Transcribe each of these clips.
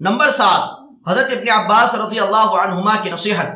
Number سات، حضرت ابن عباس رضی اللہ عنہما کی نصیحت۔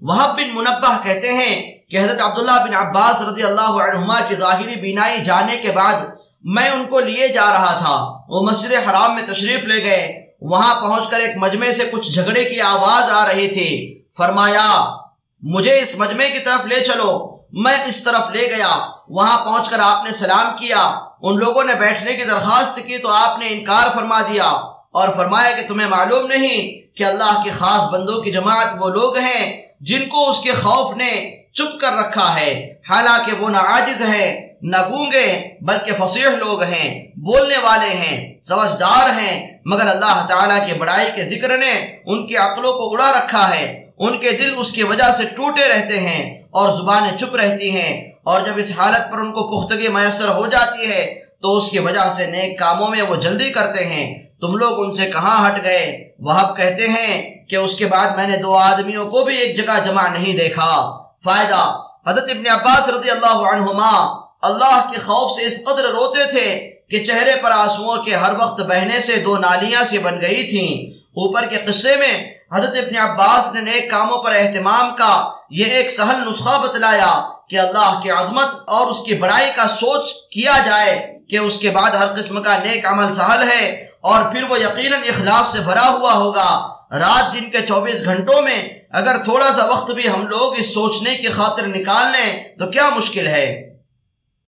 وحب بن منبہ کہتے ہیں کہ حضرت عبداللہ بن عباس رضی اللہ عنہما کی ظاہری بینائی جانے کے بعد میں ان کو لیے جا رہا تھا۔ وہ مسجد حرام میں تشریف لے گئے۔ وہاں پہنچ کر ایک مجمع سے کچھ جھگڑے کی آواز آ رہی تھی۔ فرمایا، مجھے اس مجمع کی طرف لے چلو۔ میں اس طرف لے گیا۔ وہاں پہنچ کر آپ نے سلام کیا۔ ان لوگوں نے بیٹھنے کی درخواست کی تو آپ نے انکار فرما دیا۔ اور فرمایا کہ تمہیں معلوم نہیں کہ اللہ کے خاص بندوں کی جماعت وہ لوگ ہیں جن کو اس کے خوف نے چپ کر رکھا ہے۔ حالانکہ وہ نہ عاجز ہے نہ گونگے، بلکہ فصیح لوگ ہیں، بولنے والے ہیں، سمجھدار ہیں۔ مگر اللہ تعالیٰ کے بڑائی کے ذکر نے ان کی عقلوں کو اڑا رکھا ہے۔ ان کے دل اس کی وجہ سے ٹوٹے رہتے ہیں اور زبانیں چپ رہتی ہیں۔ اور جب اس حالت پر ان کو پختگی میسر ہو جاتی ہے، تو اس کی وجہ سے نیک کاموں میں وہ جلدی کرتے ہیں۔ تم لوگ ان سے کہاں ہٹ گئے؟ وہ کہتے ہیں کہ اس کے بعد میں نے دو آدمیوں کو بھی ایک جگہ جمع نہیں دیکھا۔ فائدہ، حضرت ابن عباس رضی اللہ عنہما اللہ کے خوف سے اس قدر روتے تھے کہ چہرے پر آنسوؤں کے ہر وقت بہنے سے دو نالیاں سے بن گئی تھیں۔ اوپر کے قصے میں حضرت ابن عباس نے نیک کاموں پر اہتمام کا یہ ایک سہل نسخہ بتلایا کہ اللہ کی عظمت اور اس کی بڑائی کا سوچ کیا جائے کہ اس کے بعد ہر قسم کا نیک عمل سہل ہے اور پھر وہ یقیناً اخلاص سے بھرا ہوا ہوگا۔ رات دن کے چوبیس گھنٹوں میں اگر تھوڑا سا وقت بھی ہم لوگ اس سوچنے کی خاطر نکال لیں، تو کیا مشکل ہے؟